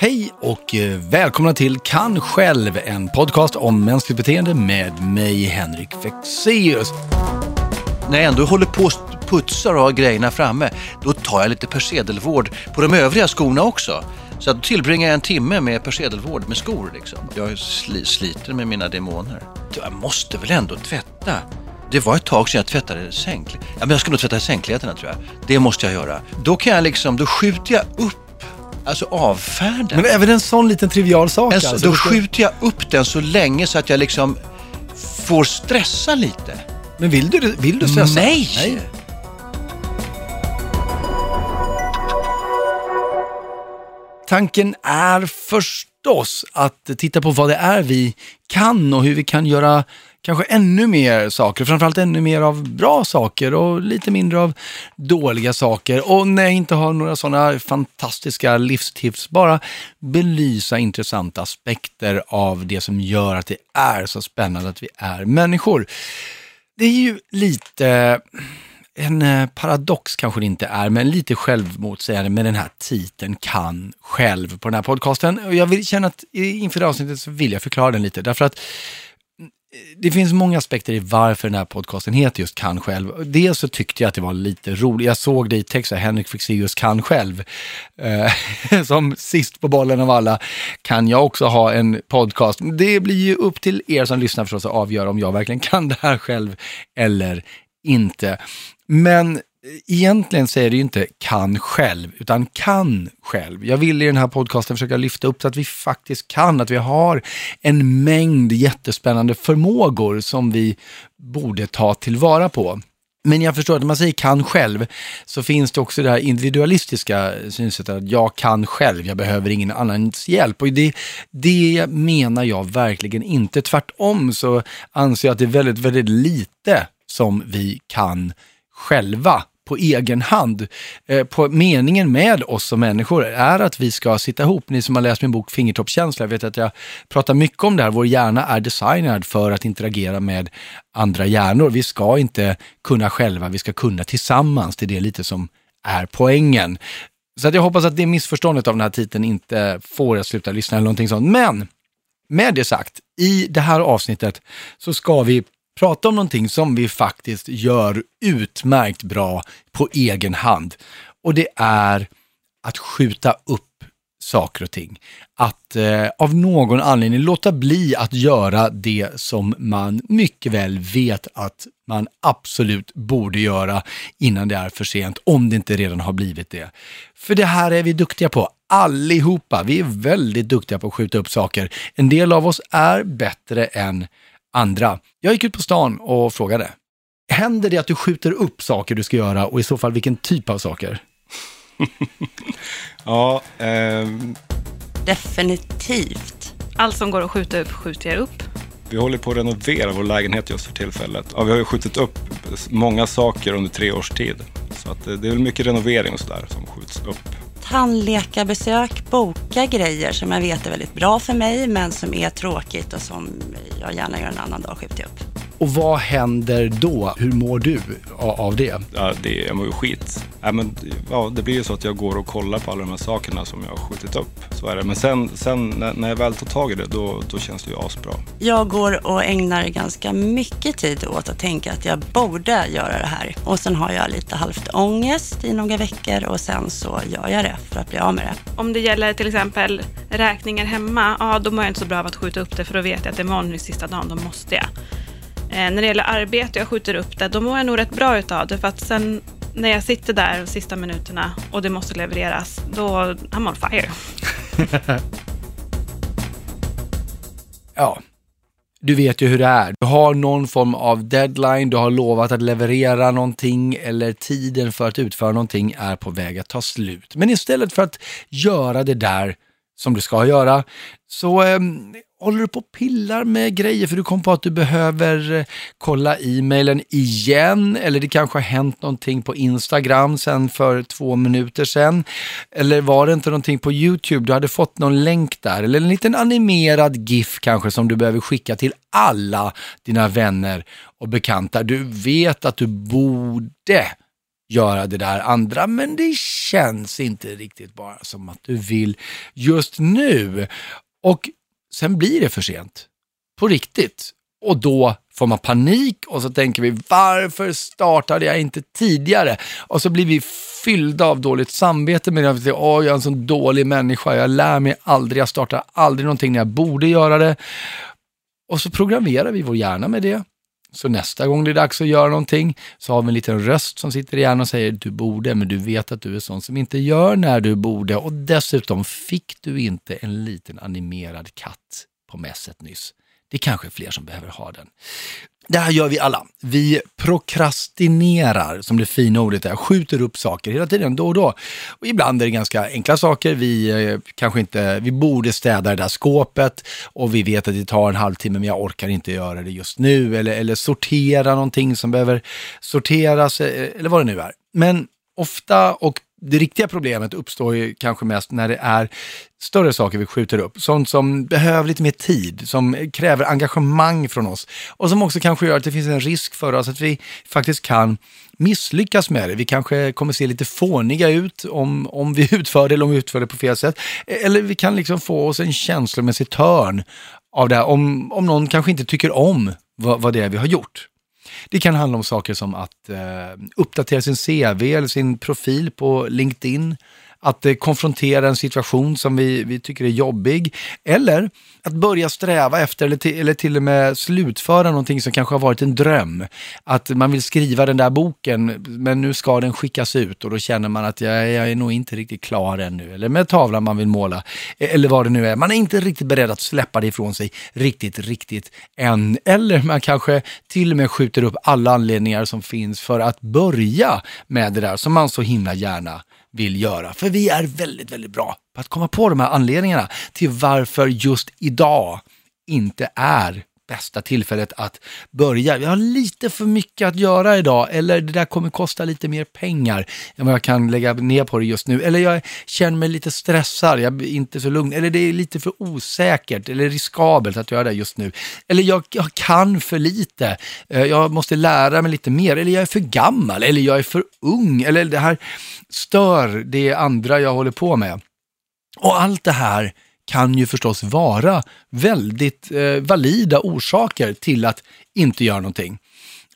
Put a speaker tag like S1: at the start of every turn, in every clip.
S1: Hej och eh, välkomna till Kan själv, en podcast om mänskligt beteende med mig Henrik Fexeus.
S2: När jag ändå håller på och putsar och har grejerna framme, då tar jag lite persedelvård på de övriga skorna också. Så att då tillbringar jag en timme med persedelvård med skor. Liksom. Jag sli, sliter med mina demoner. Jag måste väl ändå tvätta? Det var ett tag sedan jag tvättade sängkläderna. Ja, men jag ska nog tvätta sängkläderna tror jag. Det måste jag göra. Då kan jag liksom, då skjuter jag upp Alltså avfärda.
S1: Men även en sån liten trivial sak
S2: alltså,
S1: alltså.
S2: Då skjuter jag upp den så länge så att jag liksom får stressa lite.
S1: Men vill du, vill du stressa?
S2: Nej!
S1: Tanken är förstås att titta på vad det är vi kan och hur vi kan göra kanske ännu mer saker, framförallt ännu mer av bra saker och lite mindre av dåliga saker. Och när jag inte har några sådana fantastiska livstips, bara belysa intressanta aspekter av det som gör att det är så spännande att vi är människor. Det är ju lite en eh, paradox kanske det inte är, men lite självmotsägande med den här titeln kan själv på den här podcasten. Och jag vill känna att inför det här avsnittet så vill jag förklara den lite, därför att det finns många aspekter i varför den här podcasten heter just kan själv. Dels så tyckte jag att det var lite roligt, jag såg det i texten, Henrik fick Henrik Fexeus kan själv. Eh, som sist på bollen av alla kan jag också ha en podcast. Det blir ju upp till er som lyssnar förstås att avgöra om jag verkligen kan det här själv eller inte. Men egentligen så är det ju inte kan själv, utan kan själv. Jag vill i den här podcasten försöka lyfta upp så att vi faktiskt kan, att vi har en mängd jättespännande förmågor som vi borde ta tillvara på. Men jag förstår att när man säger kan själv så finns det också det här individualistiska synsättet att jag kan själv, jag behöver ingen annans hjälp. Och det, det menar jag verkligen inte. Tvärtom så anser jag att det är väldigt, väldigt lite som vi kan själva på egen hand. Eh, på meningen med oss som människor är att vi ska sitta ihop. Ni som har läst min bok Fingertoppskänsla vet att jag pratar mycket om det här. Vår hjärna är designad för att interagera med andra hjärnor. Vi ska inte kunna själva, vi ska kunna tillsammans. Det är det lite som är poängen. Så att jag hoppas att det missförståndet av den här titeln inte får er att sluta lyssna eller någonting sånt. Men med det sagt, i det här avsnittet så ska vi prata om någonting som vi faktiskt gör utmärkt bra på egen hand. Och det är att skjuta upp saker och ting. Att eh, av någon anledning låta bli att göra det som man mycket väl vet att man absolut borde göra innan det är för sent, om det inte redan har blivit det. För det här är vi duktiga på, allihopa. Vi är väldigt duktiga på att skjuta upp saker. En del av oss är bättre än andra. Jag gick ut på stan och frågade. Händer det att du skjuter upp saker du ska göra och i så fall vilken typ av saker?
S3: Ja, ehm,
S4: Definitivt.
S5: Allt som går att skjuta upp skjuter jag upp.
S3: vi håller på att renovera vår lägenhet just för tillfället. Ja, vi har ju skjutit upp många saker under tre års tid. Så att eh, det är väl mycket renovering och sådär som skjuts upp.
S4: Tandläkarbesök, boka grejer som jag vet är väldigt bra för mig men som är tråkigt och som jag gärna gör en annan dag och skjuter upp.
S1: Och vad händer då? Hur mår du av det?
S3: Ja, det, jag mår ju skit. Ja, men, ja, det blir ju så att jag går och kollar på alla de här sakerna som jag har skjutit upp. Så är det. Men sen, sen när, när jag väl tar tag i det, då, då känns det ju asbra.
S4: Jag går och ägnar ganska mycket tid åt att tänka att jag borde göra det här. Och sen har jag lite halvt ångest i några veckor och sen så gör jag det för att bli av med det.
S5: Om det gäller till exempel räkningar hemma, ja då mår jag inte så bra av att skjuta upp det för då vet jag att imorgon är sista dagen, då måste jag. Eh, när det gäller arbete jag skjuter upp det, då mår jag nog rätt bra utav det för att sen när jag sitter där de sista minuterna och det måste levereras, då I'm on fire.
S1: Ja, du vet ju hur det är. Du har någon form av deadline, du har lovat att leverera någonting eller tiden för att utföra någonting är på väg att ta slut. Men istället för att göra det där som du ska göra så eh, håller du på och pillar med grejer för du kom på att du behöver eh, kolla e-mailen igen eller det kanske har hänt någonting på Instagram sen för två minuter sedan. Eller var det inte någonting på YouTube, du hade fått någon länk där eller en liten animerad GIF kanske som du behöver skicka till alla dina vänner och bekanta. Du vet att du borde göra det där andra, men det känns inte riktigt bara som att du vill just nu. Och sen blir det för sent. På riktigt. Och då får man panik och så tänker vi, varför startade jag inte tidigare? Och så blir vi fyllda av dåligt samvete med att jag är en sån dålig människa, jag lär mig aldrig, jag startar aldrig någonting när jag borde göra det. Och så programmerar vi vår hjärna med det. Så nästa gång det är dags att göra någonting så har vi en liten röst som sitter i hjärnan och säger du borde, men du vet att du är sån som inte gör när du borde. Och dessutom fick du inte en liten animerad katt på mässet nyss. Det är kanske fler som behöver ha den. Det här gör vi alla. Vi prokrastinerar, som det fina ordet är, skjuter upp saker hela tiden, då och då. Och ibland är det ganska enkla saker. Vi eh, kanske inte, vi borde städa det där skåpet och vi vet att det tar en halvtimme, men jag orkar inte göra det just nu. Eller, eller sortera någonting som behöver sorteras, eh, eller vad det nu är. Men ofta och det riktiga problemet uppstår ju kanske mest när det är större saker vi skjuter upp. Sånt som behöver lite mer tid, som kräver engagemang från oss och som också kanske gör att det finns en risk för oss att vi faktiskt kan misslyckas med det. Vi kanske kommer se lite fåniga ut om, om vi utför det eller om vi utför det på fel sätt. Eller vi kan liksom få oss en känslomässig törn av det här, om, om någon kanske inte tycker om vad, vad det är vi har gjort. Det kan handla om saker som att eh, uppdatera sin CV eller sin profil på LinkedIn, att eh, konfrontera en situation som vi, vi tycker är jobbig, eller att börja sträva efter eller till, eller till och med slutföra någonting som kanske har varit en dröm. Att man vill skriva den där boken, men nu ska den skickas ut och då känner man att jag, jag är nog inte riktigt klar ännu. Eller med tavlan man vill måla, e-, eller vad det nu är. Man är inte riktigt beredd att släppa det ifrån sig riktigt, riktigt än. Eller man kanske till och med skjuter upp alla anledningar som finns för att börja med det där som man så himla gärna vill göra. För vi är väldigt, väldigt bra på att komma på de här anledningarna till varför just idag inte är bästa tillfället att börja. Jag har lite för mycket att göra idag eller det där kommer kosta lite mer pengar än vad jag kan lägga ner på det just nu. Eller jag känner mig lite stressad, jag är inte så lugn. Eller det är lite för osäkert eller riskabelt att göra det just nu. Eller jag, jag kan för lite, eh, jag måste lära mig lite mer. Eller jag är för gammal, eller jag är för ung. Eller det här stör det andra jag håller på med. Och allt det här kan ju förstås vara väldigt eh, valida orsaker till att inte göra någonting.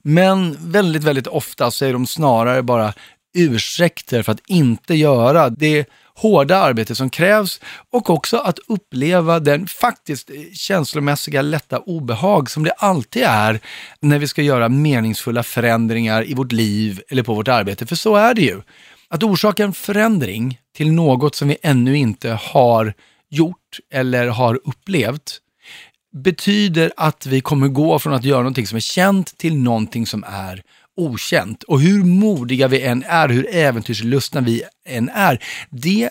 S1: Men väldigt, väldigt ofta så är de snarare bara ursäkter för att inte göra det hårda arbete som krävs och också att uppleva den faktiskt känslomässiga lätta obehag som det alltid är när vi ska göra meningsfulla förändringar i vårt liv eller på vårt arbete. För så är det ju. Att orsaka en förändring till något som vi ännu inte har gjort eller har upplevt betyder att vi kommer gå från att göra någonting som är känt till någonting som är okänt. Och hur modiga vi än är, hur äventyrslustna vi än är, det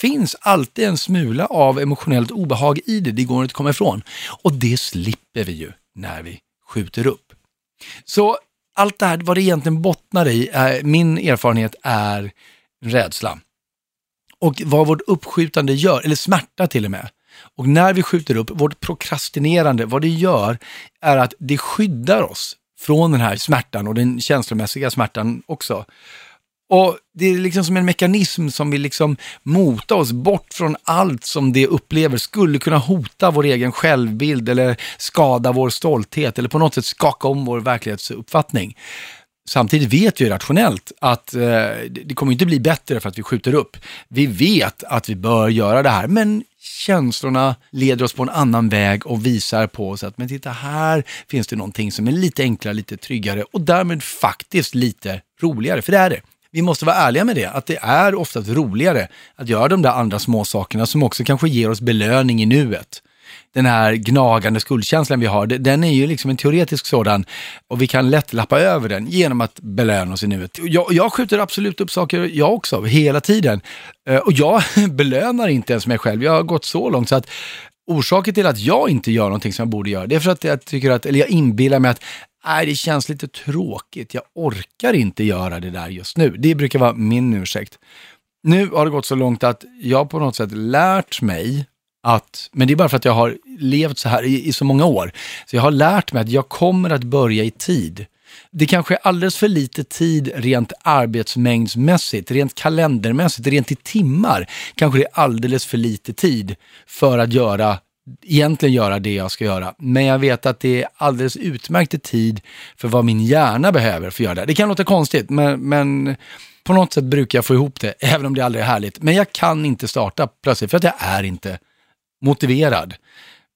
S1: finns alltid en smula av emotionellt obehag i det, det går inte att komma ifrån. Och det slipper vi ju när vi skjuter upp. Så allt det här, vad det egentligen bottnar i, eh, min erfarenhet är rädsla och vad vårt uppskjutande gör, eller smärta till och med. Och när vi skjuter upp, vårt prokrastinerande, vad det gör är att det skyddar oss från den här smärtan och den känslomässiga smärtan också. Och Det är liksom som en mekanism som vill liksom mota oss bort från allt som det upplever skulle kunna hota vår egen självbild eller skada vår stolthet eller på något sätt skaka om vår verklighetsuppfattning. Samtidigt vet vi rationellt att eh, det kommer inte bli bättre för att vi skjuter upp. Vi vet att vi bör göra det här, men känslorna leder oss på en annan väg och visar på oss att men titta här finns det någonting som är lite enklare, lite tryggare och därmed faktiskt lite roligare, för det är det. Vi måste vara ärliga med det, att det är oftast roligare att göra de där andra små sakerna som också kanske ger oss belöning i nuet den här gnagande skuldkänslan vi har, den är ju liksom en teoretisk sådan och vi kan lätt lappa över den genom att belöna oss i nuet. Jag, jag skjuter absolut upp saker, jag också, hela tiden. Eh, och jag belönar inte ens mig själv. Jag har gått så långt så att orsaken till att jag inte gör någonting som jag borde göra, det är för att jag tycker att, eller jag inbillar mig att nej, det känns lite tråkigt. Jag orkar inte göra det där just nu. Det brukar vara min ursäkt. Nu har det gått så långt att jag på något sätt lärt mig att, men det är bara för att jag har levt så här i, i, så många år. Så jag har lärt mig att jag kommer att börja i tid Det kanske är alldeles för lite tid rent arbetsmängdsmässigt, rent kalendermässigt, rent i timmar. Kanske det är alldeles för lite tid för att göra egentligen göra det jag ska göra. Men jag vet att det är alldeles utmärkt tid för vad min hjärna behöver för att göra det. Det kan låta konstigt, men, men på något sätt brukar jag få ihop det, även om det aldrig är härligt. Men jag kan inte starta plötsligt, för att jag är inte motiverad.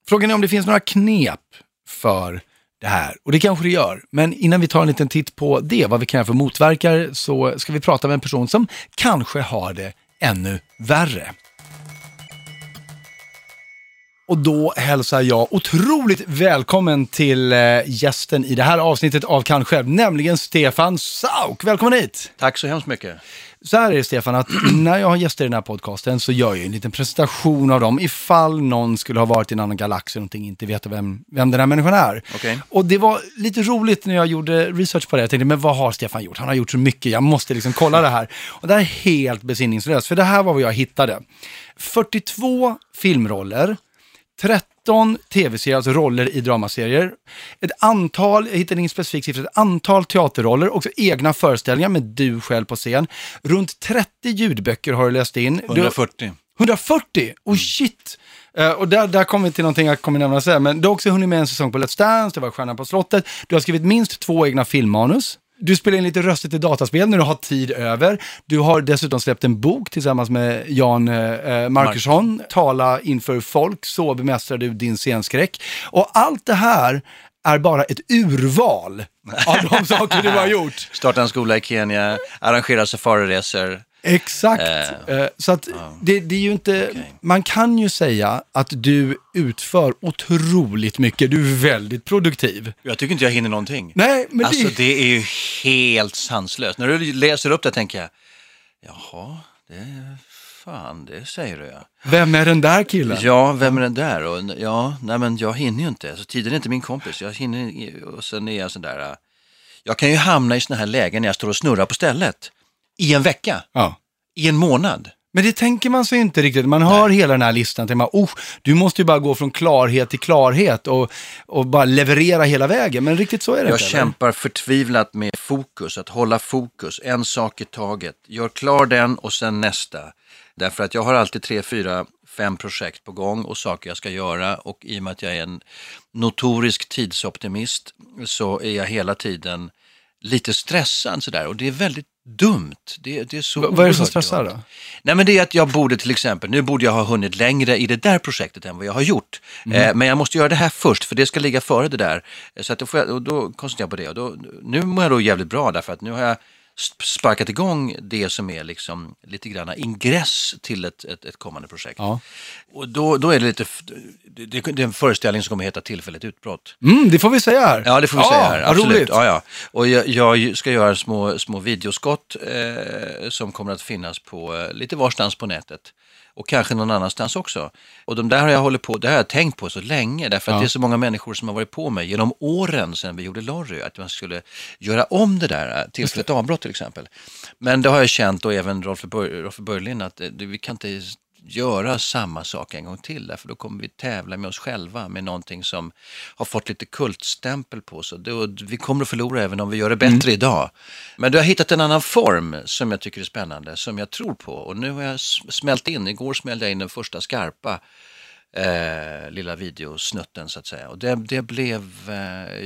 S1: Frågan är om det finns några knep för det här. Och det kanske det gör. Men innan vi tar en liten titt på det, vad vi kan göra för motverkare, så ska vi prata med en person som kanske har det ännu värre. Och då hälsar jag otroligt välkommen till eh, gästen i det här avsnittet av Kan själv, nämligen Stefan Sauk. Välkommen hit!
S2: Tack så hemskt mycket.
S1: Så här är det Stefan, att när jag har gäster i den här podcasten så gör jag en liten presentation av dem ifall någon skulle ha varit i en annan galax och någonting inte vet vem, vem den här människan är.
S2: Okej.
S1: Och det var lite roligt när jag gjorde research på det. Jag tänkte, men vad har Stefan gjort? Han har gjort så mycket, jag måste liksom kolla det här. Och det här är helt besinningslöst, för det här var vad jag hittade. 42 filmroller, 13 tv-serier, alltså roller i dramaserier. Ett antal, jag hittade ingen specifik siffra, ett antal teaterroller, också egna föreställningar med du själv på scen. Runt 30 ljudböcker har du läst in. Du,
S2: 140.
S1: 140? Oh shit! Eh, och där, där kommer vi till någonting jag kommer nämna sen. Men du har också hunnit med en säsong på Let's Dance, du var Stjärnan på slottet, du har skrivit minst två egna filmmanus. Du spelar in lite röster till dataspel när du har tid över. Du har dessutom släppt en bok tillsammans med Jan eh, Markusson. Tala inför folk, så bemästrar du din scenskräck. Och allt det här är bara ett urval av de saker du har gjort.
S2: Starta en skola i Kenya, arrangera safariresor.
S1: Exakt. Eh, så att det, det är ju inte,
S2: Okej.
S1: man kan ju säga att du utför otroligt mycket. Du är väldigt produktiv.
S2: Jag tycker inte jag hinner någonting.
S1: Nej, men
S2: Alltså
S1: det,
S2: det är ju helt sanslöst. När du läser upp det tänker jag, jaha, det fan, det säger du ja.
S1: vem är den där killen?
S2: Ja, vem är den där? Och, ja, nej men jag hinner ju inte. Alltså, tiden är inte min kompis. Jag hinner, och sen är jag sån där, äh, jag kan ju hamna i såna här lägen när jag står och snurrar på stället. I en vecka,
S1: Ja.
S2: i en månad.
S1: Men det tänker man sig inte riktigt. Man hör hela den här listan och tänker oh, du måste ju bara gå från klarhet till klarhet och, och bara leverera hela vägen. Men riktigt så är det
S2: Jag
S1: inte. eller?
S2: kämpar förtvivlat med fokus, att hålla fokus, en sak i taget. Gör klar den och sen nästa. Därför att jag har alltid tre, fyra, fem projekt på gång och saker jag ska göra och i och med att jag är en notorisk tidsoptimist så är jag hela tiden lite stressad sådär och det är väldigt dumt. Det, det är så
S1: vad är det som stressar
S2: dumt.
S1: då?
S2: Nej men det är att jag borde till exempel, nu borde jag ha hunnit längre i det där projektet än vad jag har gjort. Eh, men jag måste göra det här först för det ska ligga före det där. Så att då, får jag, och då koncentrerar jag på det. Och då, nu mår jag då jävligt bra därför att nu har jag sparkat igång det som är liksom lite grann ingress till ett, ett, ett kommande projekt.
S1: Ja.
S2: Och då, då är det lite, det, det är en föreställning som kommer heta Tillfälligt utbrott.
S1: Mm, det får vi säga här.
S2: Ja, det får vi säga här.
S1: vad
S2: Absolut.
S1: roligt.
S2: Ja, ja. Och jag, jag ska göra små, små videoskott eh, som kommer att finnas på eh, lite varstans på nätet. Och kanske någon annanstans också. Och de där har jag hållit på, det har jag tänkt på så länge därför att
S1: Ja.
S2: det är så många människor som har varit på mig genom åren sedan vi gjorde Lorry att man skulle göra om det där, eh, tillfälligt avbrott till exempel. Men det har jag känt och även Rolf Bör- Rolf Börjlind att eh, det, vi kan inte göra samma sak en gång till därför då kommer vi tävla med oss själva med någonting som har fått lite kultstämpel på sig. Vi kommer att förlora även om vi gör det bättre idag. Men du har hittat en annan form som jag tycker är spännande, som jag tror på. Och nu har jag smält in, igår smällde jag in den första skarpa eh, lilla videosnutten så att säga. Och det, det blev, eh,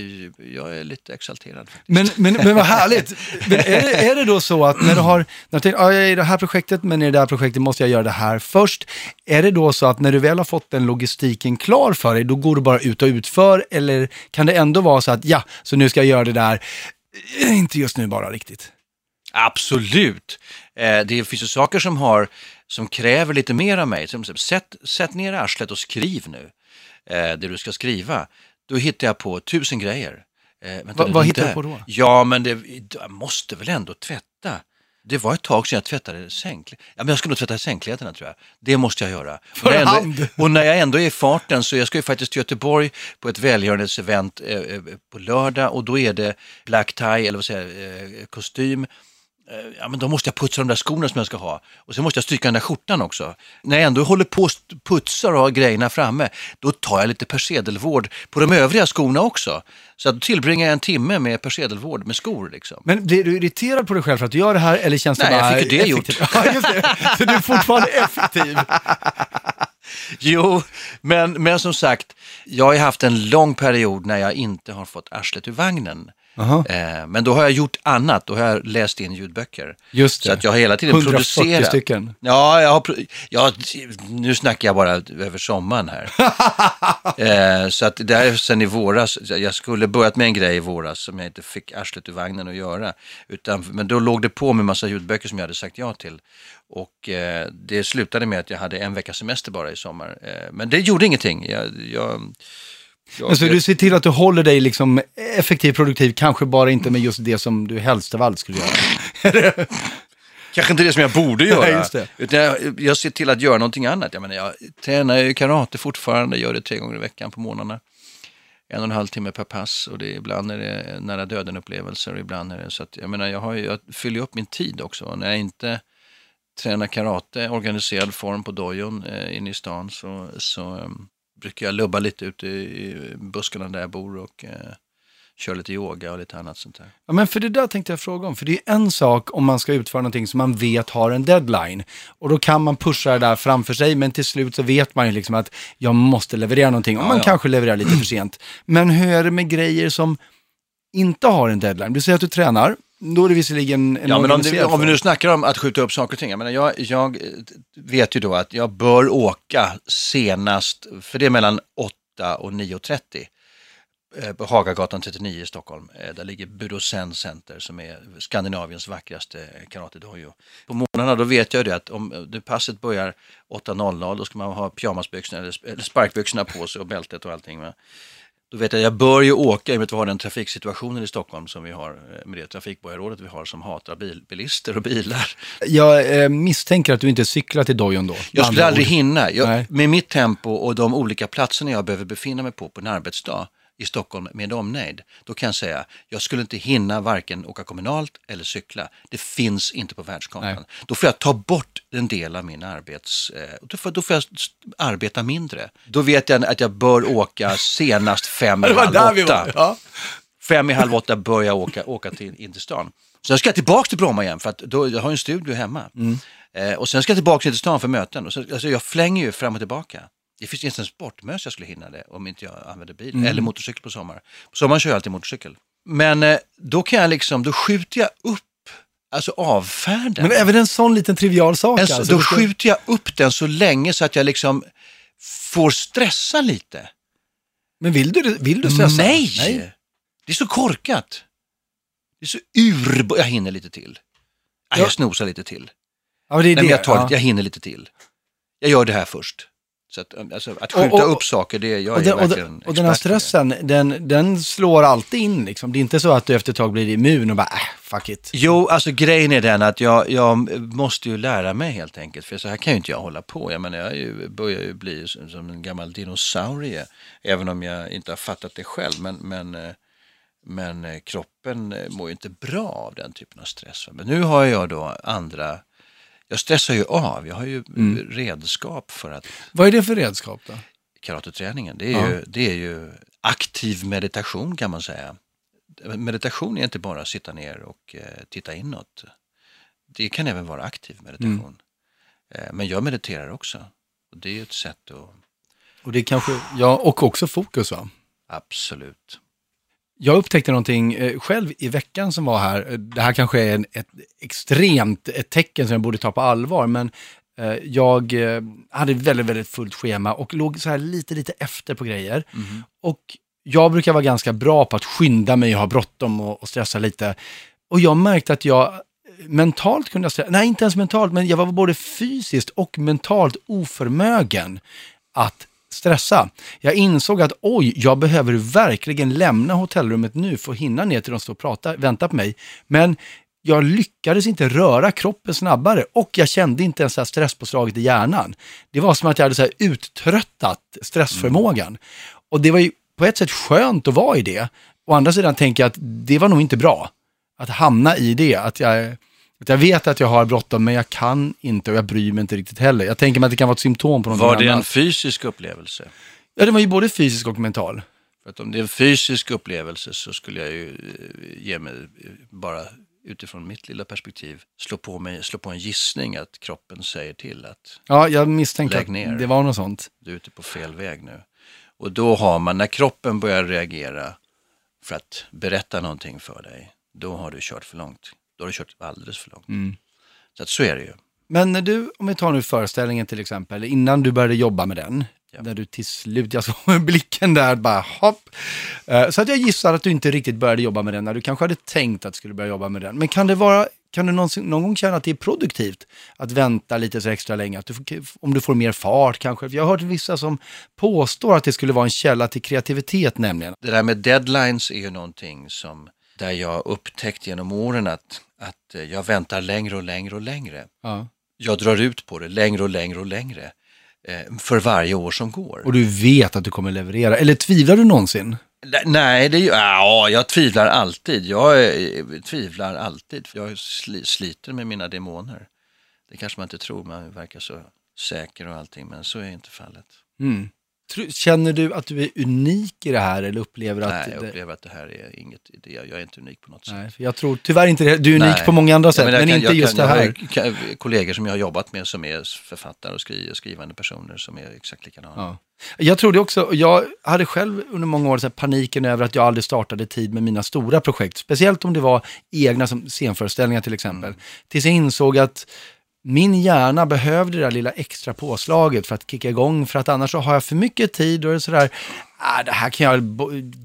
S2: jag är lite exalterad.
S1: Men, men, men vad härligt. Men är, det, är det då så att när du har, när du tänker, ah, jag är i det här projektet, men i det här projektet måste jag göra det här först. Är det då så att när du väl har fått den logistiken klar för dig, då går du bara ut och utför? Eller kan det ändå vara så att, ja, så nu ska jag göra det där, Eh, inte just nu bara riktigt.
S2: Absolut. Eh, det finns ju saker som, har, som kräver lite mer av mig. Som, sätt, sätt ner arslet och skriv nu eh, det du ska skriva. Då hittar jag på tusen grejer. Eh, vänta,
S1: Va- vad hittar du på då?
S2: Ja, men det, jag måste väl ändå tvätta. Det var ett tag sedan jag tvättade sängkläderna. Ja, men jag ska nog tvätta sängkläderna tror jag. Det måste jag göra.
S1: För
S2: och, när jag
S1: hand.
S2: ändå, och när jag ändå är i farten så jag ska ju faktiskt till Göteborg på ett välgörenhetsevent eh, eh, på lördag och då är det black tie, eller vad säger eh, kostym ja, men då måste jag putsa de där skorna som jag ska ha. Och sen måste jag stryka den där skjortan också. När jag ändå håller på och st- putsar och har grejerna framme, då tar jag lite persedelvård på de övriga skorna också. Så att då tillbringar jag en timme med persedelvård med skor. Liksom.
S1: Men blir du irriterad på dig själv för att du gör det här eller känns det
S2: Nej, jag
S1: bara
S2: fick ju det gjort.
S1: Ja, just det. Så du är fortfarande effektiv.
S2: Jo, men, men som sagt, jag har haft en lång period när jag inte har fått arslet ur vagnen. Eh, men då har jag gjort annat, då har jag läst in ljudböcker.
S1: Just det.
S2: Så att jag har hela tiden
S1: 140
S2: producerat.
S1: stycken.
S2: Ja, jag har, ja, nu snackar jag bara över sommaren här. eh, så att det här är sen i våras, jag skulle börjat med en grej i våras som jag inte fick arslet ur vagnen att göra. Utan, men då låg det på med massa ljudböcker som jag hade sagt ja till. Och eh, det slutade med att jag hade en veckas semester bara i sommar. Eh, men det gjorde ingenting. Jag, jag, jag,
S1: Men så du ser till att du håller dig liksom effektiv, produktiv, kanske bara inte med just det som du helst av allt skulle göra.
S2: Kanske inte det som jag borde göra.
S1: Nej.
S2: Utan jag, jag ser till att göra någonting annat. Jag, menar, jag tränar ju karate fortfarande, gör det tre gånger i veckan på morgnarna. En och en halv timme per pass och det, ibland är det nära döden-upplevelser och ibland är det så att, jag menar, jag, har ju, jag fyller upp min tid också. Och när jag inte tränar karate, organiserad form på dojon eh, inne i stan så, så eh, brukar jag lubba lite ute i, buskarna där jag bor och eh, köra lite yoga och lite annat sånt där.
S1: Ja, men för det där tänkte jag fråga om. För det är en sak om man ska utföra någonting som man vet har en deadline. Och då kan man pusha det där framför sig, men till slut så vet man ju liksom att jag måste leverera någonting. Och
S2: Ja,
S1: man
S2: ja.
S1: kanske levererar lite för sent. Men hur är det med grejer som inte har en deadline? Du säger att du tränar, då är det visserligen en
S2: Ja, men om, det, om vi nu snackar om att skjuta upp saker och ting. Jag, menar, jag, jag eh, vet ju då att jag bör åka senast, för det är mellan 8 och 9.30 eh, på Hagagatan 39 i Stockholm. Eh, Där ligger Budosen Center som är Skandinaviens vackraste karatedojo. På morgnarna då vet jag det att om det passet börjar 8.00 då ska man ha pyjamasbyxorna eller, eller sparkbyxorna på sig och bältet och allting. Va? Då vet jag jag bör ju åka, i och med att vi har den trafiksituationen i Stockholm som vi har eh, med det trafikborgarrådet vi har som hatar bil, bilister och bilar.
S1: Jag eh, misstänker att du inte cyklar till dojon då.
S2: Jag skulle aldrig
S1: ord.
S2: hinna. Jag, med mitt tempo och de olika platserna jag behöver befinna mig på på en arbetsdag i Stockholm med omnejd, då kan jag säga, jag skulle inte hinna varken åka kommunalt eller cykla. Det finns inte på världskartan.
S1: Nej.
S2: Då får jag ta bort en del av min arbets... Eh, då, får, då får jag arbeta mindre. Då vet jag att jag bör åka senast fem i halv åtta.
S1: Ja.
S2: Fem i halv åtta börjar jag åka, åka till, in till stan. Sen ska jag tillbaka till Bromma igen för att då, jag har en studio hemma.
S1: Mm.
S2: Eh, och sen ska jag tillbaka till stan för möten. Och så, alltså jag flänger ju fram och tillbaka. Det finns inte en sportmöss jag skulle hinna det om inte jag använder bil.
S1: Mm.
S2: Eller motorcykel på sommar. På sommaren kör jag alltid motorcykel. Men eh, då kan jag liksom, då skjuter jag upp, alltså avfärden.
S1: Men även en sån liten trivial sak
S2: En så-
S1: alltså.
S2: då skjuter jag upp den så länge så att jag liksom får stressa lite.
S1: Men vill du, vill du stressa?
S2: Nej! Det är så korkat. Det är så ur... Jag hinner lite till. Ja.
S1: Ja.
S2: Jag snosar lite till.
S1: Ja, det är
S2: Nej,
S1: det.
S2: jag, tar,
S1: ja.
S2: jag hinner lite till. Jag gör det här först. Så att, alltså, att skjuta
S1: Och- och-
S2: upp saker, det jag
S1: och,
S2: är
S1: den, och,
S2: verkligen
S1: och den här stressen, den, den slår alltid in liksom. Det är inte så att du efter ett tag blir immun och bara, äh, fuck it.
S2: Jo, alltså grejen är den att jag, jag måste ju lära mig helt enkelt. För så här kan ju inte jag hålla på. Jag menar, jag är ju, börjar ju bli som, en gammal dinosaurie. Även om jag inte har fattat det själv. Men, men, eh, men eh, kroppen eh, mår ju inte bra av den typen av stress. Men nu har jag då andra... Jag stressar ju av. Jag har ju
S1: Mm.
S2: redskap för att
S1: Vad är det för redskap då?
S2: karateträningen. Det är,
S1: Ja.
S2: ju, det är ju aktiv meditation kan man säga. Meditation är inte bara att sitta ner och eh, titta inåt. Det kan även vara aktiv meditation. Eh, men jag mediterar också. Och det är ju ett sätt att,
S1: Och det kanske, ja, och också fokus va?
S2: absolut.
S1: Jag upptäckte någonting eh, själv i veckan som var här. Eh, Det här kanske är en, ett extremt ett tecken som jag borde ta på allvar, men eh, jag hade väldigt, väldigt fullt schema och låg så här lite, lite efter på grejer. Och jag brukar vara ganska bra på att skynda mig och ha bråttom och, och stressa lite. Och jag märkte att jag mentalt kunde stressa, nej inte ens mentalt, men jag var både fysiskt och mentalt oförmögen att stressa. Jag insåg att oj, jag behöver verkligen lämna hotellrummet nu för att hinna ner till de som står och pratar, väntar på mig. Men jag lyckades inte röra kroppen snabbare och jag kände inte ens här stresspåslaget i hjärnan. Det var som att jag hade så här uttröttat stressförmågan. Och det var ju på ett sätt skönt att vara i det. Å andra sidan tänker jag att det var nog inte bra att hamna i det. Att jag, Att jag vet att jag har bråttom, men jag kan inte och jag bryr mig inte riktigt heller. Jag tänker mig att det kan vara ett symptom på någonting
S2: Var det en
S1: annat.
S2: fysisk upplevelse?
S1: Ja, det var ju både fysisk och mental.
S2: För att om det är en fysisk upplevelse så skulle jag ju eh, ge mig, eh, bara utifrån mitt lilla perspektiv, slå på, mig, slå på en gissning att kroppen säger till att
S1: Ja, jag misstänker
S2: Lägg
S1: att
S2: ner.
S1: det var något sånt.
S2: du är ute på fel väg nu. Och då har man, när kroppen börjar reagera för att berätta någonting för dig, då har du kört för långt. Då har du kört alldeles för långt.
S1: Mm.
S2: Så att så är det ju.
S1: Men när du, om vi tar nu föreställningen till exempel, innan du började jobba med den,
S2: Ja.
S1: där du till slut, jag såg blicken där, bara hopp. Eh, Så att jag gissar att du inte riktigt började jobba med den när du kanske hade tänkt att du skulle börja jobba med den. Men kan det vara, kan du någonsin, någon gång känna att det är produktivt att vänta lite så extra länge? Att du, om du får mer fart kanske? Jag har hört vissa som påstår att det skulle vara en källa till kreativitet nämligen.
S2: Det där med deadlines är ju någonting som, där jag upptäckt genom åren att, att eh, jag väntar längre och längre och längre.
S1: Ja.
S2: Jag drar ut på det längre och längre och längre. Eh, för varje år som går.
S1: Och du vet att du kommer leverera. Eller tvivlar du någonsin?
S2: Nej, det ja, jag tvivlar alltid. Jag eh, tvivlar alltid. Jag sli, sliter med mina demoner. Det kanske man inte tror, man verkar så säker och allting, men så är inte fallet.
S1: Mm. Känner du att du är unik i det här eller upplever att...
S2: Nej, jag
S1: det-
S2: upplever att det här är inget, det, jag är inte unik på något sätt.
S1: Nej, jag tror tyvärr inte det. Du är unik
S2: Nej.
S1: på många andra
S2: Ja,
S1: sätt, men,
S2: jag kan-
S1: inte just
S2: kan,
S1: det här.
S2: Jag har kollegor som jag har jobbat med som är författare och skri, skrivande personer som är exakt likadana.
S1: Ja. Jag trodde också, jag hade själv under många år så paniken över att jag aldrig startade tid med mina stora projekt. Speciellt om det var egna som scenföreställningar till exempel.
S2: Mm.
S1: Tills jag insåg att min hjärna behövde det där lilla extra påslaget för att kicka igång. För att annars så har jag för mycket tid och det är sådär, ah, det här kan jag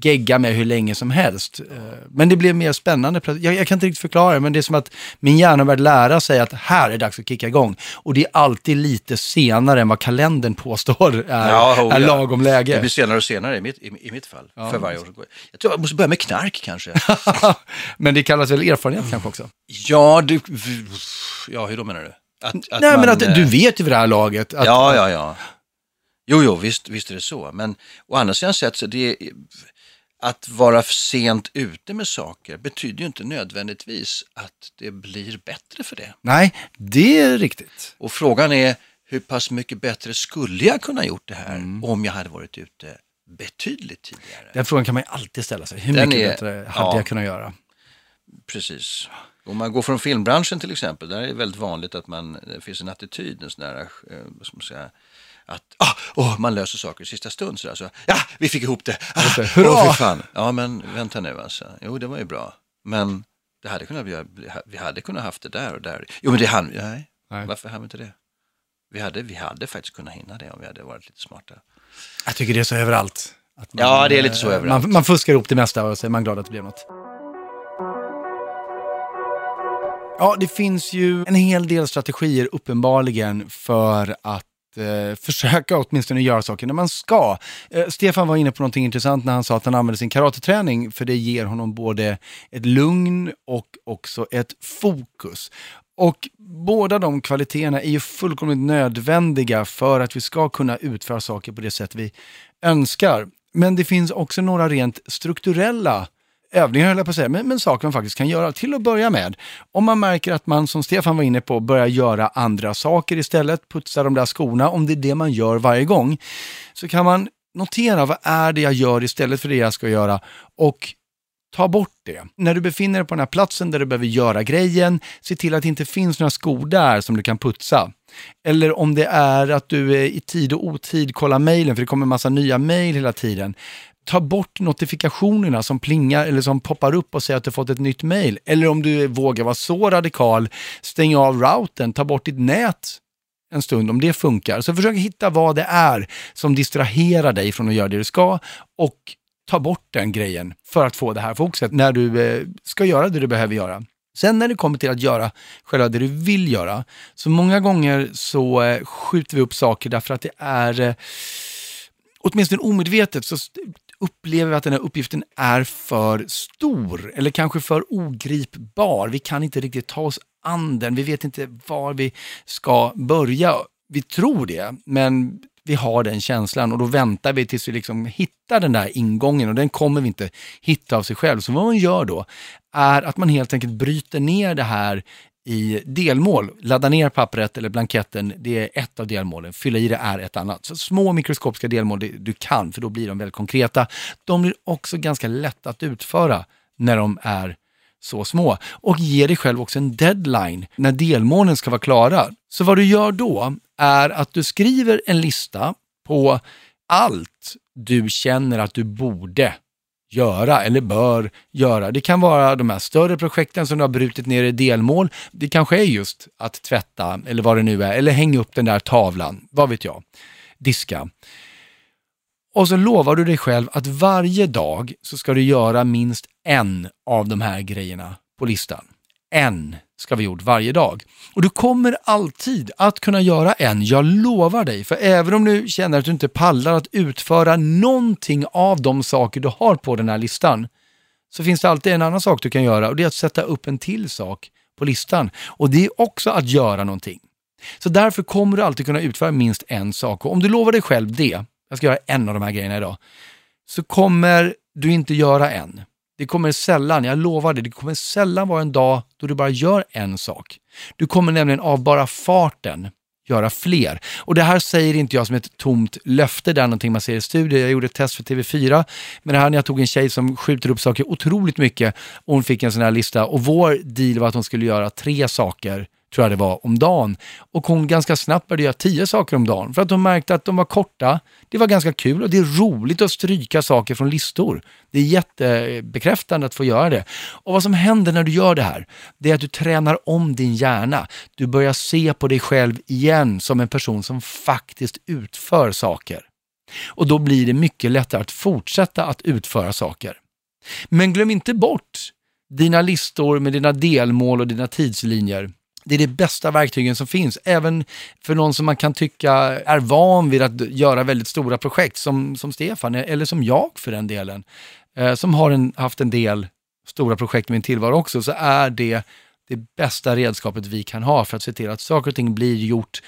S1: gegga med hur länge som helst. Eh, Men det blev mer spännande. Jag, jag kan inte riktigt förklara det, men det är som att min hjärna börjat lära sig att här är det dags att kicka igång. Och det är alltid lite senare än vad kalendern påstår är,
S2: Ja, oh,
S1: är
S2: ja.
S1: lagom
S2: Det
S1: läge.
S2: blir senare och senare i mitt, i, i mitt fall, för varje år som går. Jag tror jag måste börja med knark kanske.
S1: men det kallas väl erfarenhet kanske också?
S2: ja, du, ja, hur då menar du? Att, att
S1: Nej, men
S2: man,
S1: att
S2: eh,
S1: du vet ju vid det här laget att
S2: Ja, ja, ja. Jo, jo, visst, visst är det så. Men å andra sidan sett så det att vara sent ute med saker betyder ju inte nödvändigtvis att det blir bättre för det.
S1: Nej, det är riktigt.
S2: Och frågan är hur pass mycket bättre skulle jag kunna gjort det här
S1: Mm.
S2: om jag hade varit ute betydligt tidigare?
S1: Den frågan kan man ju alltid ställa sig. Hur
S2: Den
S1: mycket
S2: är-
S1: bättre hade
S2: ja.
S1: jag kunnat göra?
S2: Precis. Om man går från filmbranschen till exempel, där är det väldigt vanligt att man, det finns en attityd, en sån där, eh, vad ska man säga, att ah, åh, man löser saker i sista stund. Så, där, så ja, vi fick ihop det. Ah,
S1: det. Hurra!
S2: fy fan. Ja, men vänta nu alltså. Jo, det var ju bra. Men det hade kunnat vi hade kunnat haft det där och där. Jo, men det hann nej.
S1: Nej.
S2: Varför hann vi inte det? Vi hade, vi hade faktiskt kunnat hinna det om vi hade varit lite smarta.
S1: Jag tycker det är så överallt. Att
S2: Ja, det är lite så
S1: eh,
S2: överallt.
S1: Man, man fuskar ihop det mesta och så är man glad att det blev något. Ja, det finns ju en hel del strategier uppenbarligen för att eh, försöka åtminstone göra saker när man ska. Eh, Stefan var inne på någonting intressant när han sa att han använder sin karateträning för det ger honom både ett lugn och också ett fokus. Och båda de kvaliteterna är ju fullkomligt nödvändiga för att vi ska kunna utföra saker på det sätt vi önskar. Men det finns också några rent strukturella övningar, höll jag på att säga, men, men saker man faktiskt kan göra. Till att börja med, om man märker att man, som Stefan var inne på, börjar göra andra saker istället, putsa de där skorna, om det är det man gör varje gång, så kan man notera vad är det jag gör istället för det jag ska göra och ta bort det. När du befinner dig på den här platsen där du behöver göra grejen, se till att det inte finns några skor där som du kan putsa. Eller om det är att du i tid och otid kollar mejlen, för det kommer en massa nya mejl hela tiden. Ta bort notifikationerna som plingar eller som poppar upp och säger att du fått ett nytt mejl. Eller om du vågar vara så radikal, stäng av routern, ta bort ditt nät en stund om det funkar. Så försök hitta vad det är som distraherar dig från att göra det du ska och ta bort den grejen för att få det här fokuset när du eh, ska göra det du behöver göra. Sen när det kommer till att göra själva det du vill göra, så många gånger så eh, skjuter vi upp saker därför att det är, eh, åtminstone omedvetet, så upplever vi att den här uppgiften är för stor eller kanske för ogripbar. Vi kan inte riktigt ta oss an den, vi vet inte var vi ska börja. Vi tror det, men vi har den känslan och då väntar vi tills vi liksom hittar den där ingången och den kommer vi inte hitta av sig själv. Så vad man gör då är att man helt enkelt bryter ner det här i delmål. Ladda ner pappret eller blanketten, det är ett av delmålen. Fylla i det är ett annat. Så små mikroskopiska delmål det, du kan, för då blir de väldigt konkreta. De blir också ganska lätta att utföra när de är så små. Och ge dig själv också en deadline när delmålen ska vara klara. Så vad du gör då är att du skriver en lista på allt du känner att du borde göra eller bör göra. Det kan vara de här större projekten som du har brutit ner i delmål. Det kanske är just att tvätta eller vad det nu är, eller hänga upp den där tavlan, vad vet jag, diska. Och så lovar du dig själv att varje dag så ska du göra minst en av de här grejerna på listan. En ska vara gjort varje dag. Och du kommer alltid att kunna göra en, jag lovar dig. För även om du känner att du inte pallar att utföra någonting av de saker du har på den här listan, så finns det alltid en annan sak du kan göra och det är att sätta upp en till sak på listan. Och det är också att göra någonting. Så därför kommer du alltid kunna utföra minst en sak. Och om du lovar dig själv det, jag ska göra en av de här grejerna idag, så kommer du inte göra en. Det kommer sällan, jag lovar det, det kommer sällan vara en dag då du bara gör en sak. Du kommer nämligen av bara farten göra fler. Och det här säger inte jag som ett tomt löfte, det är någonting man ser i studier. Jag gjorde ett test för TV4, men det här när jag tog en tjej som skjuter upp saker otroligt mycket och hon fick en sån här lista och vår deal var att hon skulle göra tre saker tror jag det var, om dagen. Och hon ganska snabbt började göra tio saker om dagen för att hon märkte att de var korta. Det var ganska kul och det är roligt att stryka saker från listor. Det är jättebekräftande att få göra det. Och vad som händer när du gör det här, det är att du tränar om din hjärna. Du börjar se på dig själv igen som en person som faktiskt utför saker. Och då blir det mycket lättare att fortsätta att utföra saker. Men glöm inte bort dina listor med dina delmål och dina tidslinjer det är det bästa verktygen som finns, även för någon som man kan tycka är van vid att göra väldigt stora projekt, som, som Stefan, eller som jag för den delen, eh, som har en, haft en del stora projekt i min tillvaro också, så är det det bästa redskapet vi kan ha för att se till att saker och ting blir gjort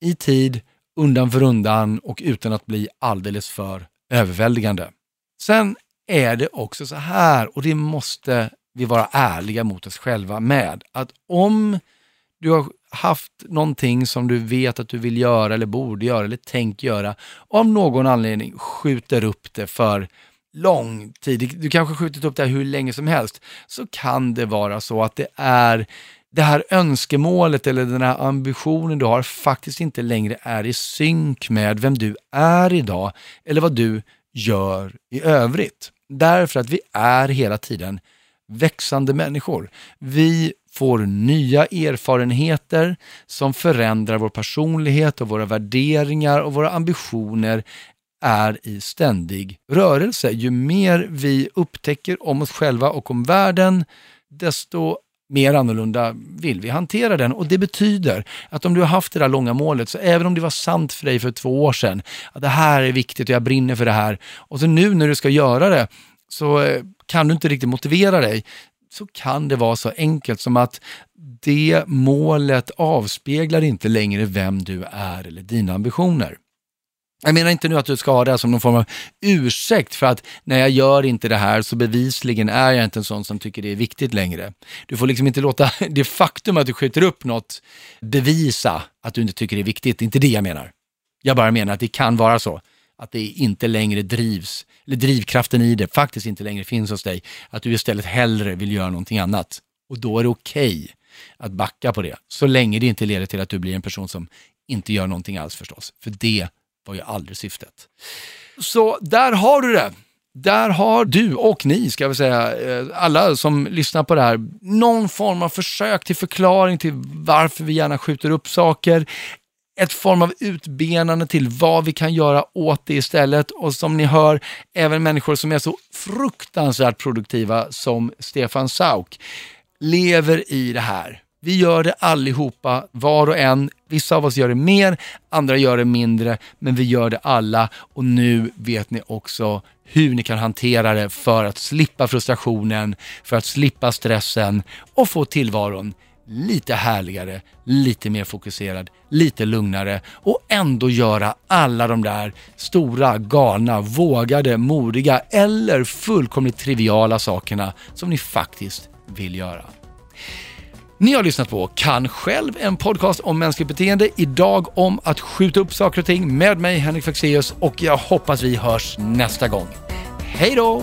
S1: i tid, undan för undan och utan att bli alldeles för överväldigande. Sen är det också så här, och det måste vi vara ärliga mot oss själva med, att om du har haft någonting som du vet att du vill göra eller borde göra eller tänk göra och av någon anledning skjuter upp det för lång tid, du kanske skjutit upp det hur länge som helst, så kan det vara så att det är det här önskemålet eller den här ambitionen du har faktiskt inte längre är i synk med vem du är idag eller vad du gör i övrigt. Därför att vi är hela tiden växande människor. Vi får nya erfarenheter som förändrar vår personlighet och våra värderingar och våra ambitioner är i ständig rörelse. Ju mer vi upptäcker om oss själva och om världen, desto mer annorlunda vill vi hantera den. Och Det betyder att om du har haft det där långa målet, så även om det var sant för dig för två år sedan, att det här är viktigt och jag brinner för det här, och så nu när du ska göra det, så eh, kan du inte riktigt motivera dig, så kan det vara så enkelt som att det målet avspeglar inte längre vem du är eller dina ambitioner. Jag menar inte nu att du ska ha det som någon form av ursäkt för att när jag gör inte det här så bevisligen är jag inte en sån som tycker det är viktigt längre. Du får liksom inte låta det faktum att du skjuter upp något bevisa att du inte tycker det är viktigt. Det är inte det jag menar. Jag bara menar att det kan vara så att det inte längre drivs, eller drivkraften i det faktiskt inte längre finns hos dig, att du istället hellre vill göra någonting annat. Och då är det okej okay att backa på det, så länge det inte leder till att du blir en person som inte gör någonting alls förstås, för det var ju aldrig syftet. Så där har du det. Där har du och ni, ska vi säga, eh, alla som lyssnar på det här, någon form av försök till förklaring till varför vi gärna skjuter upp saker ett form av utbenande till vad vi kan göra åt det istället. Och som ni hör, även människor som är så fruktansvärt produktiva som Stefan Sauk lever i det här. Vi gör det allihopa, var och en. Vissa av oss gör det mer, andra gör det mindre, men vi gör det alla. Och nu vet ni också hur ni kan hantera det för att slippa frustrationen, för att slippa stressen och få tillvaron lite härligare, lite mer fokuserad, lite lugnare och ändå göra alla de där stora, galna, vågade, modiga eller fullkomligt triviala sakerna som ni faktiskt vill göra. Ni har lyssnat på Kan själv, en podcast om mänskligt beteende. Idag om att skjuta upp saker och ting med mig, Henrik Faxeus, och jag hoppas vi hörs nästa gång. Hej då!